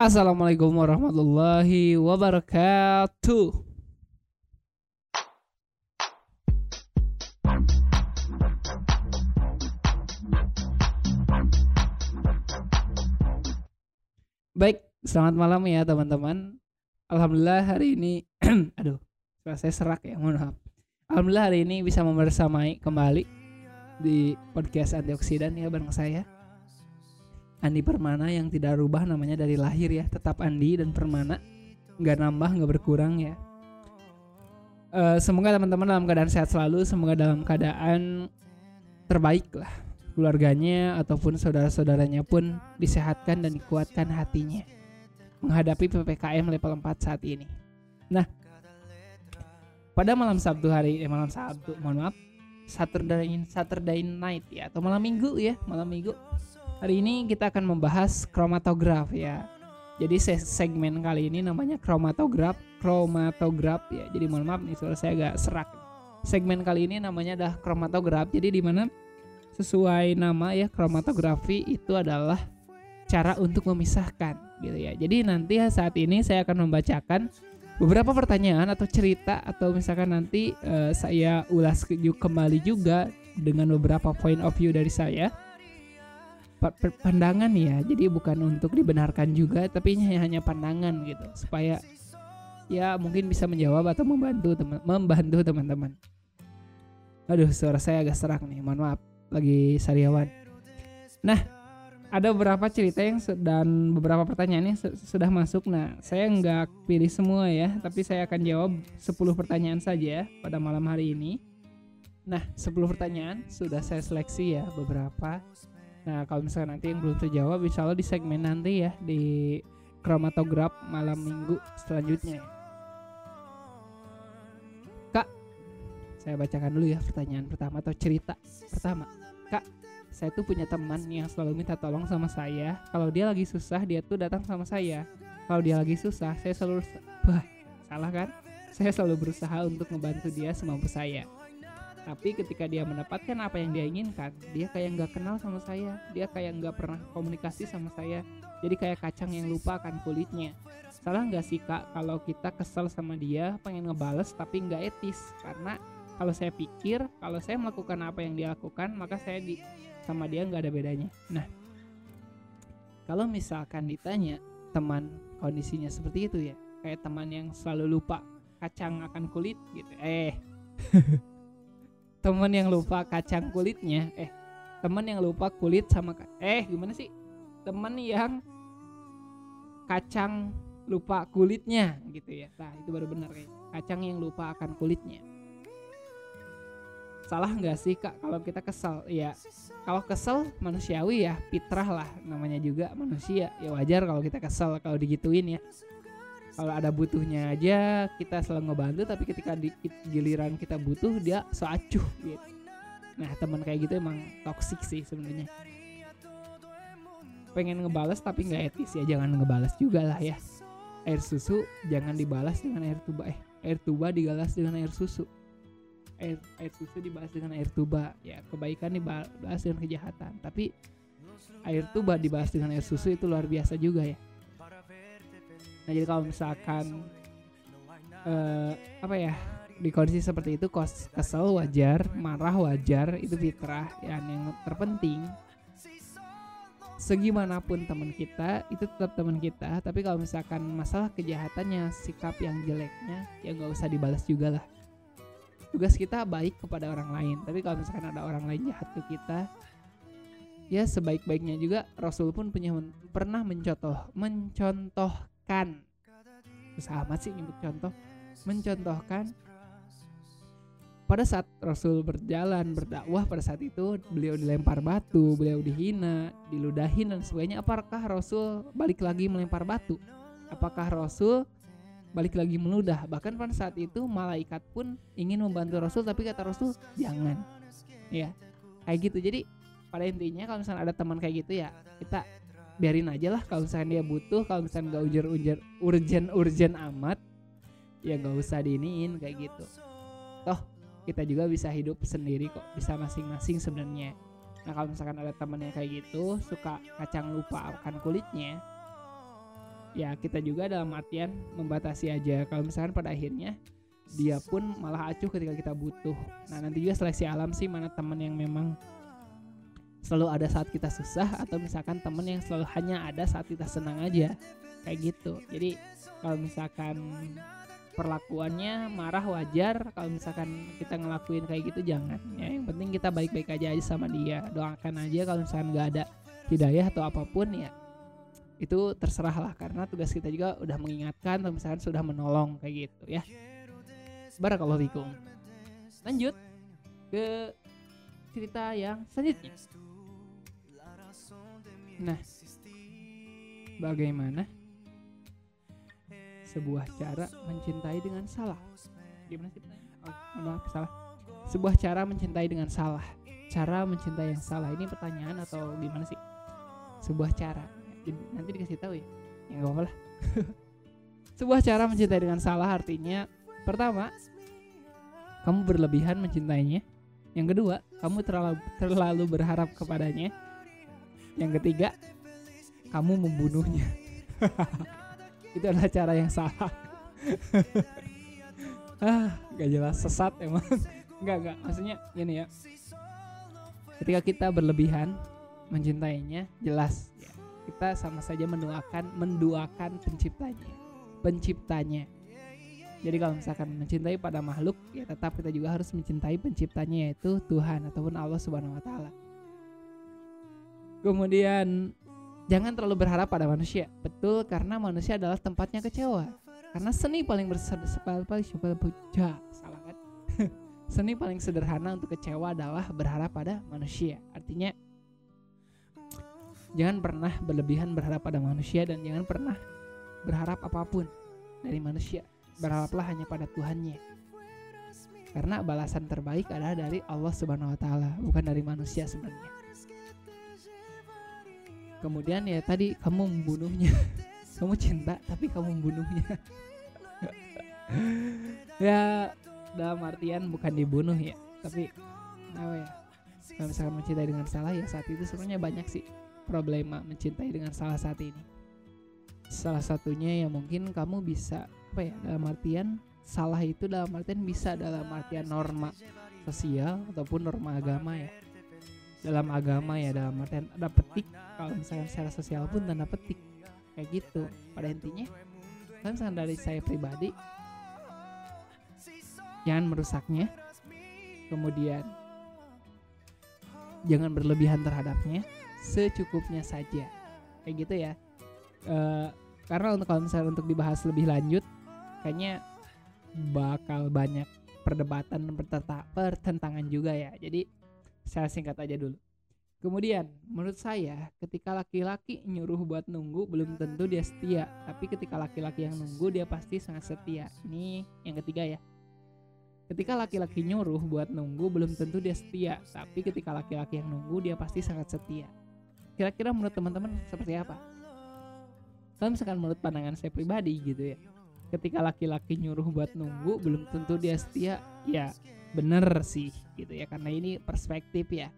Assalamualaikum warahmatullahi wabarakatuh. Baik, selamat malam ya teman-teman. Alhamdulillah hari ini, aduh, saya serak ya, mohon maaf. Alhamdulillah hari ini bisa membersamai kembali di podcast antioksidan ya bareng saya. Andi Permana yang tidak rubah namanya dari lahir ya, tetap Andi dan Permana, nggak nambah nggak berkurang ya. Eh, semoga teman-teman dalam keadaan sehat selalu, semoga dalam keadaan terbaik lah keluarganya ataupun saudara-saudaranya pun disehatkan dan dikuatkan hatinya menghadapi PPKM level 4 saat ini. Nah, pada malam Sabtu hari eh malam Sabtu, mohon maaf, Saturday Saturday night ya atau malam Minggu ya, malam Minggu. Hari ini kita akan membahas kromatograf ya. Jadi se- segmen kali ini namanya kromatograf, kromatograf ya. Jadi mohon maaf nih suara saya agak serak. Segmen kali ini namanya adalah kromatograf. Jadi di mana sesuai nama ya kromatografi itu adalah cara untuk memisahkan gitu ya. Jadi nanti saat ini saya akan membacakan beberapa pertanyaan atau cerita atau misalkan nanti eh, saya ulas kembali juga dengan beberapa point of view dari saya. Pandangan ya. Jadi bukan untuk dibenarkan juga tapi hanya pandangan gitu supaya ya mungkin bisa menjawab atau membantu teman membantu teman-teman. Aduh, suara saya agak serak nih. Mohon maaf lagi sariawan. Nah, ada beberapa cerita yang dan beberapa pertanyaan yang su- sudah masuk. Nah, saya nggak pilih semua ya, tapi saya akan jawab 10 pertanyaan saja pada malam hari ini. Nah, 10 pertanyaan sudah saya seleksi ya beberapa. Nah, kalau misalnya nanti yang belum terjawab, insya Allah di segmen nanti ya di kromatograf malam minggu selanjutnya. Kak, saya bacakan dulu ya pertanyaan pertama atau cerita pertama. Kak, saya tuh punya teman yang selalu minta tolong sama saya. Kalau dia lagi susah, dia tuh datang sama saya. Kalau dia lagi susah, saya selalu wah, salah kan? Saya selalu berusaha untuk membantu dia semampu saya. Tapi ketika dia mendapatkan apa yang dia inginkan, dia kayak nggak kenal sama saya. Dia kayak nggak pernah komunikasi sama saya. Jadi kayak kacang yang lupa akan kulitnya. Salah nggak sih kak kalau kita kesel sama dia, pengen ngebales tapi nggak etis? Karena kalau saya pikir, kalau saya melakukan apa yang dia lakukan, maka saya di sama dia nggak ada bedanya. Nah, kalau misalkan ditanya teman kondisinya seperti itu ya, kayak teman yang selalu lupa kacang akan kulit gitu. Eh, teman yang lupa kacang kulitnya, eh, teman yang lupa kulit sama eh gimana sih? Teman yang kacang lupa kulitnya gitu ya. Nah, itu baru benar kayak kacang yang lupa akan kulitnya. Salah nggak sih kak kalau kita kesel? Ya kalau kesel manusiawi ya. Fitrah lah namanya juga manusia. Ya wajar kalau kita kesel kalau digituin ya kalau ada butuhnya aja kita selalu ngebantu tapi ketika di giliran kita butuh dia so acuh gitu. Nah teman kayak gitu emang toksik sih sebenarnya. Pengen ngebales tapi nggak etis ya jangan ngebales juga lah ya. Air susu jangan dibalas dengan air tuba eh air tuba digalas dengan air susu. Air air susu dibahas dengan air tuba. Ya kebaikan dibahas dengan kejahatan tapi air tuba dibahas dengan air susu itu luar biasa juga ya nah jadi kalau misalkan eh, apa ya di kondisi seperti itu kos kesel wajar marah wajar itu fitrah ya yang terpenting. Segimanapun teman kita itu tetap teman kita tapi kalau misalkan masalah kejahatannya sikap yang jeleknya ya nggak usah dibalas juga lah. Tugas kita baik kepada orang lain tapi kalau misalkan ada orang lain jahat ke kita ya sebaik-baiknya juga Rasul pun punya men- pernah mencontoh mencontohkan susah amat sih nyebut contoh mencontohkan pada saat Rasul berjalan berdakwah pada saat itu beliau dilempar batu beliau dihina diludahin dan sebagainya. Apakah Rasul balik lagi melempar batu? Apakah Rasul balik lagi meludah? Bahkan pada saat itu malaikat pun ingin membantu Rasul tapi kata Rasul jangan. Ya kayak gitu. Jadi pada intinya kalau misalnya ada teman kayak gitu ya kita biarin aja lah kalau misalnya dia butuh kalau misalnya nggak ujar ujar urgent urgent amat ya nggak usah diiniin kayak gitu. Toh kita juga bisa hidup sendiri kok bisa masing-masing sebenarnya. Nah kalau misalkan ada teman yang kayak gitu suka kacang lupa akan kulitnya ya kita juga dalam artian membatasi aja. Kalau misalkan pada akhirnya dia pun malah acuh ketika kita butuh. Nah nanti juga seleksi alam sih mana teman yang memang selalu ada saat kita susah atau misalkan temen yang selalu hanya ada saat kita senang aja. Kayak gitu. Jadi kalau misalkan perlakuannya marah wajar kalau misalkan kita ngelakuin kayak gitu jangan. Ya yang penting kita baik-baik aja aja sama dia. Doakan aja kalau misalkan nggak ada hidayah atau apa pun ya itu terserah lah. Karena tugas kita juga udah mengingatkan atau misalkan sudah menolong kayak gitu ya. Barakallahu lanjut ke cerita yang selanjutnya nah bagaimana sebuah cara mencintai dengan salah. Gimana sih? Oh, maaf salah. Sebuah cara mencintai dengan salah. Cara mencintai yang salah ini pertanyaan atau gimana sih? Sebuah cara. Nanti dikasih tahu ya. Ya gak apa-apa lah. Sebuah cara mencintai dengan salah artinya pertama kamu berlebihan mencintainya. Yang kedua, kamu terlalu terlalu berharap kepadanya. Yang ketiga, kamu membunuhnya. itu adalah cara yang salah. Ah gak jelas sesat emang. Nggak nggak. Maksudnya gini ya. Ketika kita berlebihan mencintainya jelas. Ya, kita sama saja mendoakan menduakan penciptanya. Penciptanya. Jadi kalau misalkan mencintai pada makhluk ya tetap kita juga harus mencintai penciptanya yaitu Tuhan ataupun Allah Subhanahu wa taala. Kemudian Jangan terlalu berharap pada manusia. Betul karena manusia adalah tempatnya kecewa. Karena seni paling bersederhana salah kan? seni paling sederhana untuk kecewa adalah berharap pada manusia. Artinya jangan pernah berlebihan berharap pada manusia dan jangan pernah berharap apa pun dari manusia. Berharaplah hanya pada Tuhannya. Karena balasan terbaik adalah dari Allah Subhanahu wa taala, bukan dari manusia sebenarnya kemudian ya tadi kamu membunuhnya. Kamu cinta tapi kamu membunuhnya. Ya dalam artian bukan dibunuh ya tapi apa ya kalau misalkan mencintai dengan salah ya saat itu sebenarnya banyak sih problema mencintai dengan salah saat ini. Salah satunya ya mungkin kamu bisa apa ya dalam artian salah itu dalam artian bisa dalam artian norma sosial ataupun norma agama ya dalam agama ya dalam artian ada petik. Kalau misalnya secara sosial pun tanda petik. Kayak gitu. Pada intinya kan misalnya dari saya pribadi jangan merusaknya. Kemudian jangan berlebihan terhadapnya. Secukupnya saja. Kayak gitu ya. E, karena untuk kalau misalnya untuk dibahas lebih lanjut kayaknya bakal banyak perdebatan pertentangan juga ya. Jadi saya singkat aja dulu. Kemudian, menurut saya, ketika laki-laki nyuruh buat nunggu, belum tentu dia setia. Tapi ketika laki-laki yang nunggu, dia pasti sangat setia. Ini yang ketiga ya. Ketika laki-laki nyuruh buat nunggu, belum tentu dia setia. Tapi ketika laki-laki yang nunggu, dia pasti sangat setia. Kira-kira menurut teman-teman seperti apa? Kalau misalkan menurut pandangan saya pribadi gitu ya. Ketika laki-laki nyuruh buat nunggu, belum tentu dia setia. Ya, bener sih gitu ya. Karena ini perspektif ya.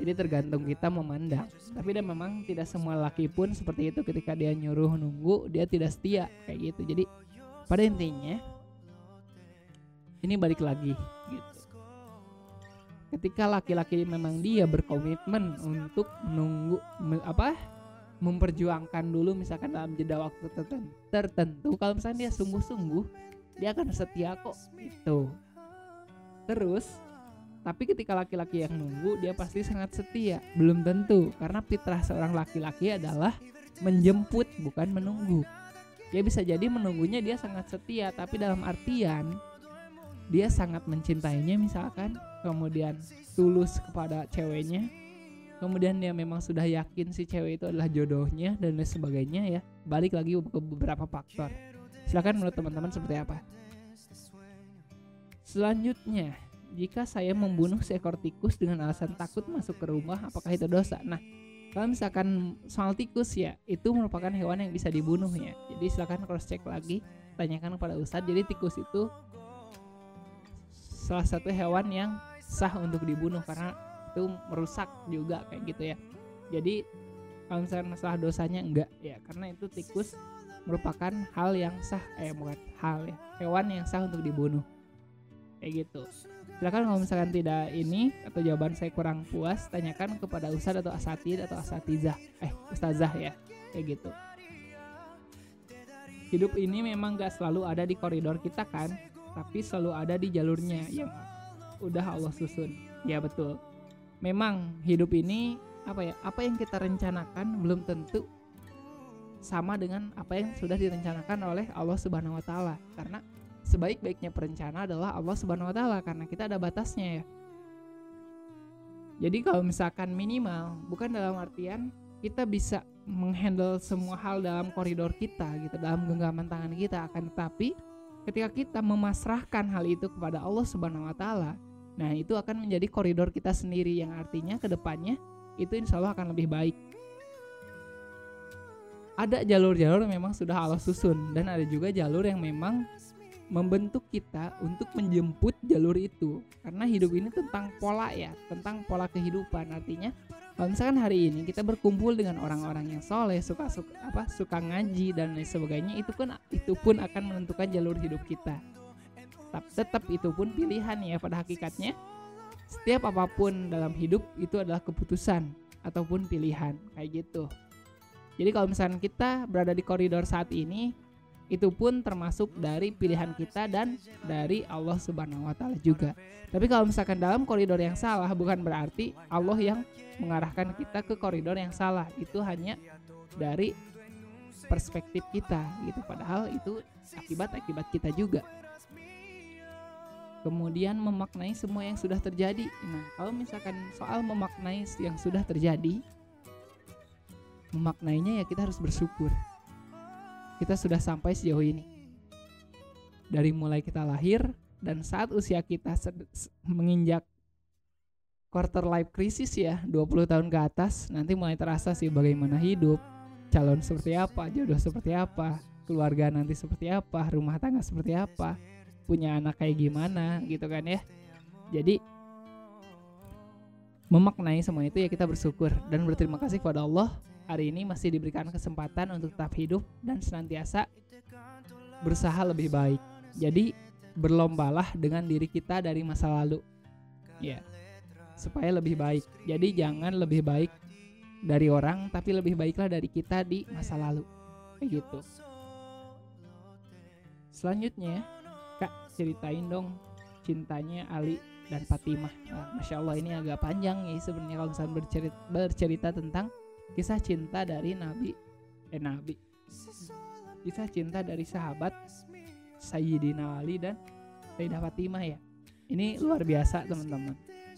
Jadi tergantung kita memandang. Tapi dan memang tidak semua laki pun seperti itu. Ketika dia nyuruh nunggu dia tidak setia. Kayak gitu. Jadi pada intinya ini balik lagi gitu. Ketika laki-laki memang dia berkomitmen untuk menunggu apa memperjuangkan dulu misalkan dalam jeda waktu tertentu, tertentu kalau misalnya dia sungguh-sungguh dia akan setia kok gitu Terus, tapi ketika laki-laki yang nunggu dia pasti sangat setia. Belum tentu, karena fitrah seorang laki-laki adalah menjemput bukan menunggu. Ya bisa jadi menunggunya dia sangat setia, tapi dalam artian dia sangat mencintainya misalkan, kemudian tulus kepada ceweknya, kemudian dia memang sudah yakin si cewek itu adalah jodohnya dan lain sebagainya ya. Balik lagi ke beberapa faktor. Silakan menurut teman-teman seperti apa? Selanjutnya, jika saya membunuh seekor tikus dengan alasan takut masuk ke rumah, apakah itu dosa? Nah, kalau misalkan soal tikus ya, itu merupakan hewan yang bisa dibunuh ya. Jadi silakan cross check lagi, tanyakan kepada Ustadz. Jadi tikus itu salah satu hewan yang sah untuk dibunuh karena itu merusak juga kayak gitu ya. Jadi kalau misalkan masalah dosanya enggak ya. Karena itu tikus merupakan hal yang sah eh bukan hal ya hewan yang sah untuk dibunuh. Kayak gitu. Silakan kalau misalkan tidak ini atau jawaban saya kurang puas tanyakan kepada ustadz atau asatid atau asatizah. Eh ustazah ya kayak gitu. Hidup ini memang gak selalu ada di koridor kita kan tapi selalu ada di jalurnya yang udah Allah susun. Ya betul memang hidup ini apa ya apa yang kita rencanakan belum tentu sama dengan apa yang sudah direncanakan oleh Allah Subhanahu wa taala karena sebaik-baiknya perencana adalah Allah Subhanahu wa taala karena kita ada batasnya ya. Jadi kalau misalkan minimal bukan dalam artian kita bisa menghandle semua hal dalam koridor kita gitu dalam genggaman tangan kita akan tetapi ketika kita memasrahkan hal itu kepada Allah Subhanahu wa taala nah itu akan menjadi koridor kita sendiri yang artinya ke depannya itu insya Allah akan lebih baik. Ada jalur-jalur memang sudah Allah susun dan ada juga jalur yang memang membentuk kita untuk menjemput jalur itu. Karena hidup ini tentang pola ya tentang pola kehidupan. Artinya kalau misalkan hari ini kita berkumpul dengan orang-orang yang soleh suka suka apa suka ngaji dan lain sebagainya itu pun itu pun akan menentukan jalur hidup kita tetap tetap itu pun pilihan ya pada hakikatnya setiap apa pun dalam hidup itu adalah keputusan ataupun pilihan kayak gitu jadi kalau misalnya kita berada di koridor saat ini, itu pun termasuk dari pilihan kita dan dari Allah Subhanahu wa taala juga. Tapi kalau misalkan dalam koridor yang salah bukan berarti Allah yang mengarahkan kita ke koridor yang salah. Itu hanya dari perspektif kita gitu. Padahal itu akibat-akibat kita juga. Kemudian memaknai semua yang sudah terjadi. Nah, kalau misalkan soal memaknai yang sudah terjadi, memaknainya ya kita harus bersyukur. Kita sudah sampai sejauh ini. Dari mulai kita lahir dan saat usia kita menginjak quarter life crisis ya 20 tahun ke atas nanti mulai terasa sih bagaimana hidup calon seperti apa jodoh seperti apa keluarga nanti seperti apa rumah tangga seperti apa punya anak kayak gimana gitu kan ya jadi memaknai semua itu ya kita bersyukur dan berterima kasih kepada Allah hari ini masih diberikan kesempatan untuk tetap hidup dan senantiasa berusaha lebih baik. Jadi berlombalah dengan diri kita dari masa lalu. Ya. Supaya lebih baik. Jadi jangan lebih baik dari orang tapi lebih baiklah dari kita di masa lalu. Kayak gitu. Selanjutnya, ceritain dong cintanya Ali dan Fatimah. Nah, Masya Allah ini agak panjang ya sebenarnya kalau misalnya bercerita, bercerita tentang kisah cinta dari Nabi eh Nabi. Kisah cinta dari sahabat Sayyidina Ali dan Sayyidah Fatimah ya. Ini luar biasa teman-teman.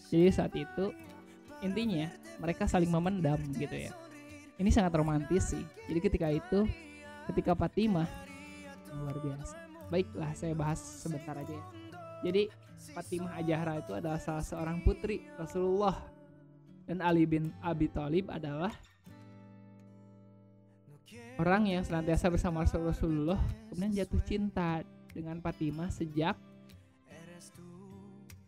Jadi saat itu intinya mereka saling memendam gitu ya. Ini sangat romantis sih. Jadi ketika itu ketika Fatimah luar biasa baiklah saya bahas sebentar aja ya. Jadi Fatimah Ajahra itu adalah salah seorang putri Rasulullah. Dan Ali bin Abi Thalib adalah orang yang senantiasa bersama Rasulullah kemudian jatuh cinta dengan Fatimah sejak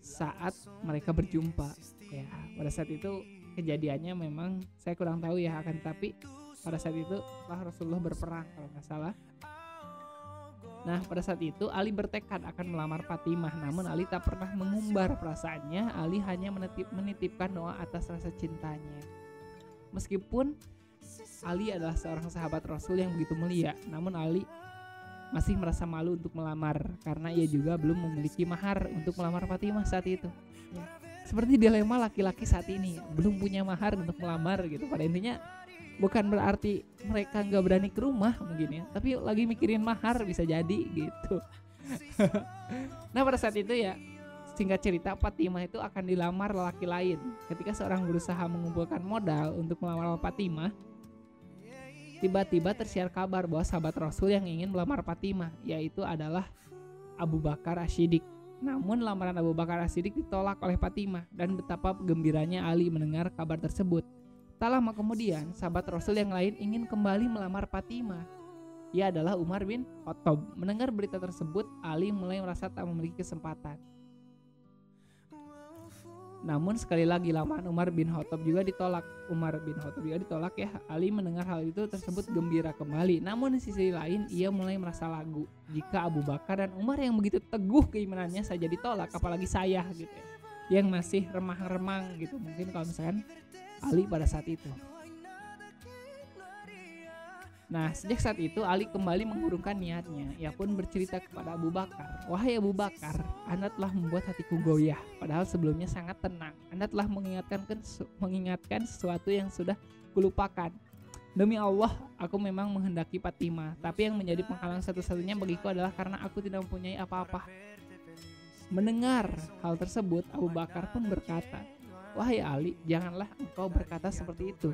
saat mereka berjumpa. Ya pada saat itu kejadiannya memang saya kurang tahu ya akan tapi pada saat itu lah Rasulullah berperang kalau nggak salah Nah pada saat itu Ali bertekad akan melamar Fatimah Namun Ali tak pernah mengumbar perasaannya Ali hanya menitip, menitipkan doa atas rasa cintanya Meskipun Ali adalah seorang sahabat Rasul yang begitu mulia, namun Ali masih merasa malu untuk melamar karena ia juga belum memiliki mahar untuk melamar Fatimah saat itu. Ya. Seperti dilema laki-laki saat ini, belum punya mahar untuk melamar gitu. Pada intinya bukan berarti mereka nggak berani ke rumah mungkin ya, tapi lagi mikirin mahar bisa jadi gitu. nah pada saat itu ya singkat cerita Fatimah itu akan dilamar laki lain. Ketika seorang berusaha mengumpulkan modal untuk melamar Fatimah, tiba-tiba tersiar kabar bahwa sahabat Rasul yang ingin melamar Fatimah yaitu adalah Abu Bakar Ashidik. Namun lamaran Abu Bakar Ashidik ditolak oleh Fatimah dan betapa gembiranya Ali mendengar kabar tersebut. Tak lama kemudian, sahabat Rasul yang lain ingin kembali melamar Fatimah. Ia adalah Umar bin Khattab. Mendengar berita tersebut, Ali mulai merasa tak memiliki kesempatan. Namun sekali lagi lamaan Umar bin Khattab juga ditolak. Umar bin Khattab juga ditolak ya. Ali mendengar hal itu tersebut gembira kembali. Namun di sisi lain ia mulai merasa lagu. Jika Abu Bakar dan Umar yang begitu teguh keimanannya saja ditolak, apalagi saya gitu ya. Yang masih remang-remang gitu. Mungkin kalau misalkan Ali pada saat itu. Nah, sejak saat itu Ali kembali mengurungkan niatnya. Ia pun bercerita kepada Abu Bakar, "Wahai Abu Bakar, Anda telah membuat hatiku goyah, padahal sebelumnya sangat tenang. Anda telah mengingatkan mengingatkan sesuatu yang sudah kulupakan. Demi Allah, aku memang menghendaki Fatimah, tapi yang menjadi penghalang satu-satunya bagiku adalah karena aku tidak mempunyai apa-apa." Mendengar hal tersebut, Abu Bakar pun berkata, "Wahai Ali, janganlah engkau berkata seperti itu."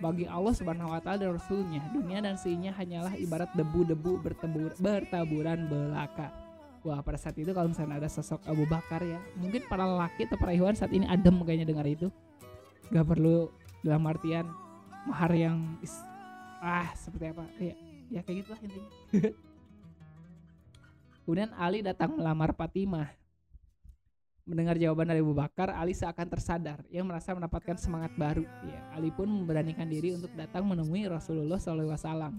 bagi Allah Subhanahu wa taala dan rasulnya dunia dan seinya hanyalah ibarat debu-debu bertaburan belaka. Wah pada saat itu kalau misalnya ada sosok Abu Bakar ya mungkin para lelaki atau para ikhwan saat ini adem kayaknya dengar itu. Gak perlu dalam artian mahar yang is, ah seperti apa ya ya kayak gitulah intinya. Kemudian Ali datang melamar Fatimah Mendengar jawaban dari Abu Bakar, Ali seakan tersadar. Ia merasa mendapatkan semangat baru. Ya, Ali pun memberanikan diri untuk datang menemui Rasulullah SAW.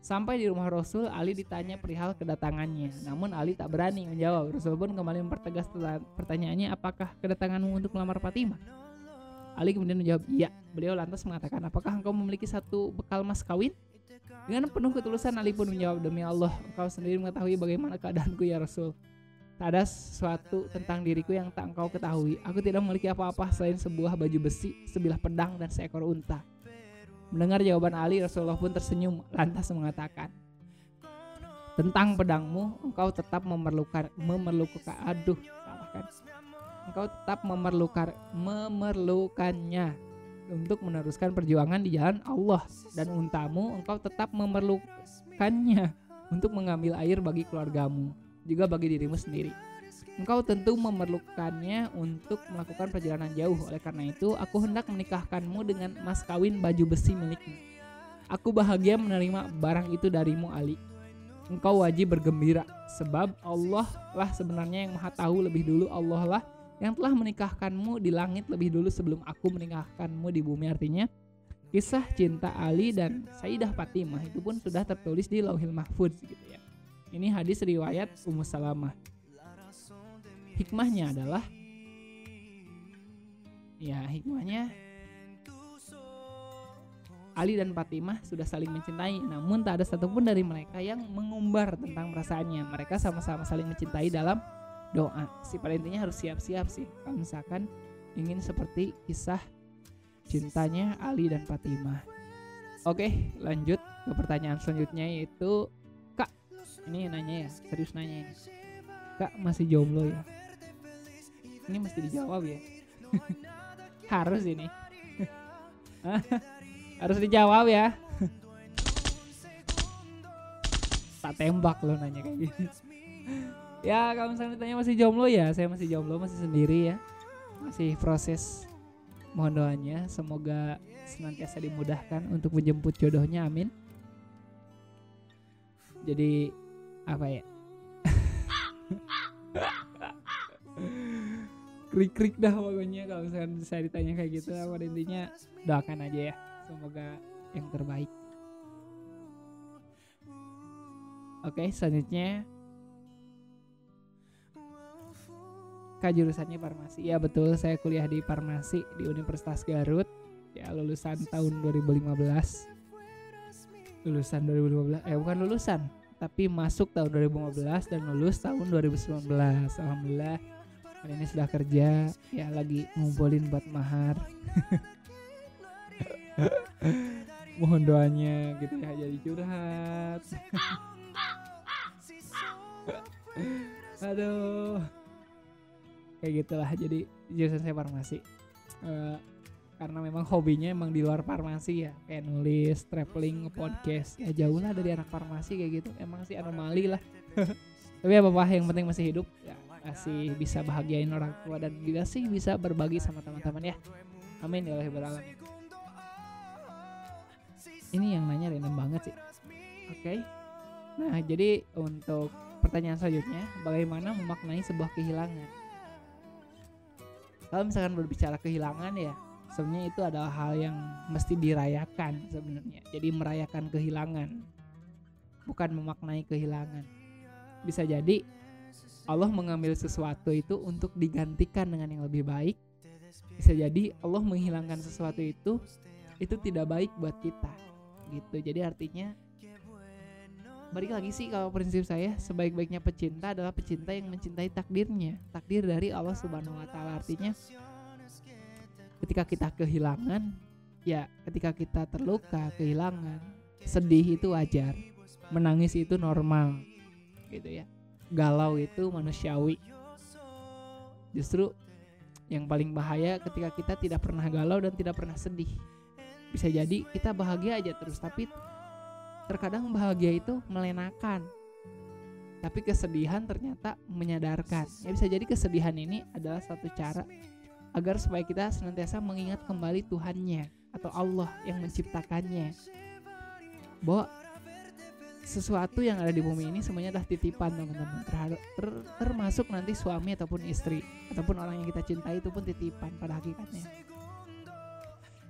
Sampai di rumah Rasul, Ali ditanya perihal kedatangannya. Namun Ali tak berani menjawab. Rasul pun kembali mempertegas pertanyaannya, apakah kedatanganmu untuk melamar Fatimah? Ali kemudian menjawab, iya. Beliau lantas mengatakan, apakah engkau memiliki satu bekal mas kawin? Dengan penuh ketulusan Ali pun menjawab, demi Allah, engkau sendiri mengetahui bagaimana keadaanku ya Rasul. Tak ada sesuatu tentang diriku yang tak engkau ketahui. Aku tidak memiliki apa-apa selain sebuah baju besi, sebilah pedang, dan seekor unta. Mendengar jawaban Ali, Rasulullah pun tersenyum lantas mengatakan, tentang pedangmu, engkau tetap memerlukan memerlukan aduh salah kan engkau tetap memerlukan memerlukannya untuk meneruskan perjuangan di jalan Allah dan untamu engkau tetap memerlukannya untuk mengambil air bagi keluargamu juga bagi dirimu sendiri. Engkau tentu memerlukannya untuk melakukan perjalanan jauh. Oleh karena itu, aku hendak menikahkanmu dengan mas kawin baju besi milikmu. Aku bahagia menerima barang itu darimu, Ali. Engkau wajib bergembira, sebab Allah lah sebenarnya yang maha tahu lebih dulu Allah lah yang telah menikahkanmu di langit lebih dulu sebelum aku menikahkanmu di bumi. Artinya, kisah cinta Ali dan Sayyidah Fatimah itu pun sudah tertulis di Lauhil Mahfudz gitu ya. Ini hadis riwayat Ummu Salamah. Hikmahnya adalah ya hikmahnya Ali dan Fatimah sudah saling mencintai, namun tak ada satupun dari mereka yang mengumbar tentang perasaannya. Mereka sama-sama saling mencintai dalam doa. Si pada intinya harus siap-siap sih. Kalau misalkan ingin seperti kisah cintanya Ali dan Fatimah. Oke, lanjut ke pertanyaan selanjutnya yaitu ini nanya ya serius nanya ini. Kak masih jomblo ya? Ini mesti dijawab ya? Harus ini. Harus dijawab ya? Tak tembak lo nanya kayak gini. Ya kalau misalnya ditanya masih jomblo ya saya masih jomblo masih sendiri ya. Masih proses. Mohon doanya semoga senantiasa dimudahkan untuk menjemput jodohnya amin. Jadi apa ya? Krik krik dah pokoknya kalau misalkan saya ditanya kayak gitu pada intinya doakan aja ya. Semoga yang terbaik. Oke selanjutnya. Kak jurusannya farmasi. Ya betul. Saya kuliah di farmasi di Universitas Garut. Ya lulusan tahun 2015 lulusan 2015 eh bukan lulusan tapi masuk tahun 2015 dan lulus tahun 2019 alhamdulillah hari ini sudah kerja. Ya lagi ngumpulin buat mahar. Mohon doanya gitu ya jadi curhat. Aduh. Kayak gitulah jadi jurusan saya farmasi. Uh, karena memang hobinya emang di luar farmasi ya. Kayak nulis, traveling, podcast. Ya jauh lah dari anak farmasi kayak gitu. Emang sih anomali lah. Tapi apa-apa yang penting masih hidup. Ya masih bisa bahagiain orang tua dan juga sih bisa berbagi sama teman-teman ya. Amin ya Allah ini yang nanya random banget sih. Oke. Okay. nah jadi untuk pertanyaan selanjutnya bagaimana memaknai sebuah kehilangan? Kalau misalkan berbicara kehilangan ya sebenarnya itu adalah hal yang mesti dirayakan sebenarnya. Jadi merayakan kehilangan bukan memaknai kehilangan. Bisa jadi Allah mengambil sesuatu itu untuk digantikan dengan yang lebih baik. Bisa jadi Allah menghilangkan sesuatu itu itu tidak baik buat kita gitu. Jadi artinya balik lagi sih kalau prinsip saya sebaik-baiknya pecinta adalah pecinta yang mencintai takdirnya takdir dari Allah Subhanahu Wa Taala. Artinya ketika kita kehilangan ya ketika kita terluka kehilangan sedih itu wajar. Menangis itu normal gitu ya. Galau itu manusiawi. Justru yang paling bahaya ketika kita tidak pernah galau dan tidak pernah sedih. Bisa jadi kita bahagia aja terus tapi terkadang bahagia itu melenakan. Tapi kesedihan ternyata menyadarkan. Ya bisa jadi kesedihan ini adalah satu cara agar supaya kita senantiasa mengingat kembali Tuhannya atau Allah yang menciptakannya. Bahwa sesuatu yang ada di bumi ini semuanya adalah titipan teman-teman. Terhadap ter, termasuk nanti suami ataupun istri ataupun orang yang kita cintai itu pun titipan pada hakikatnya.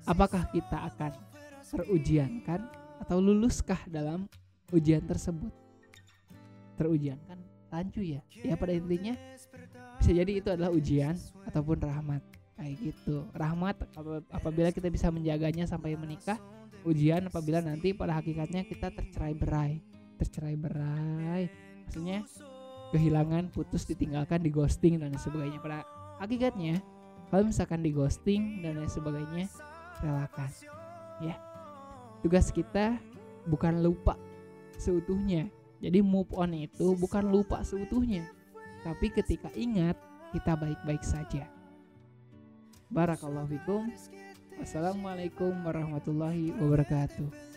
Apakah kita akan terujiankan atau luluskah dalam ujian tersebut? Terujian rancu ya. Ya pada intinya bisa jadi itu adalah ujian ataupun rahmat. Kayak gitu. Rahmat apabila kita bisa menjaganya sampai menikah ujian apabila nanti pada hakikatnya kita tercerai berai. Tercerai berai. Maksudnya kehilangan putus ditinggalkan di ghosting dan sebagainya. Pada hakikatnya kalau misalkan di ghosting dan lain sebagainya relakan. Ya. Tugas kita bukan lupa seutuhnya jadi move on itu bukan lupa seutuhnya tapi ketika ingat kita baik-baik saja. Barakallahu fikum. Assalamualaikum warahmatullahi wabarakatuh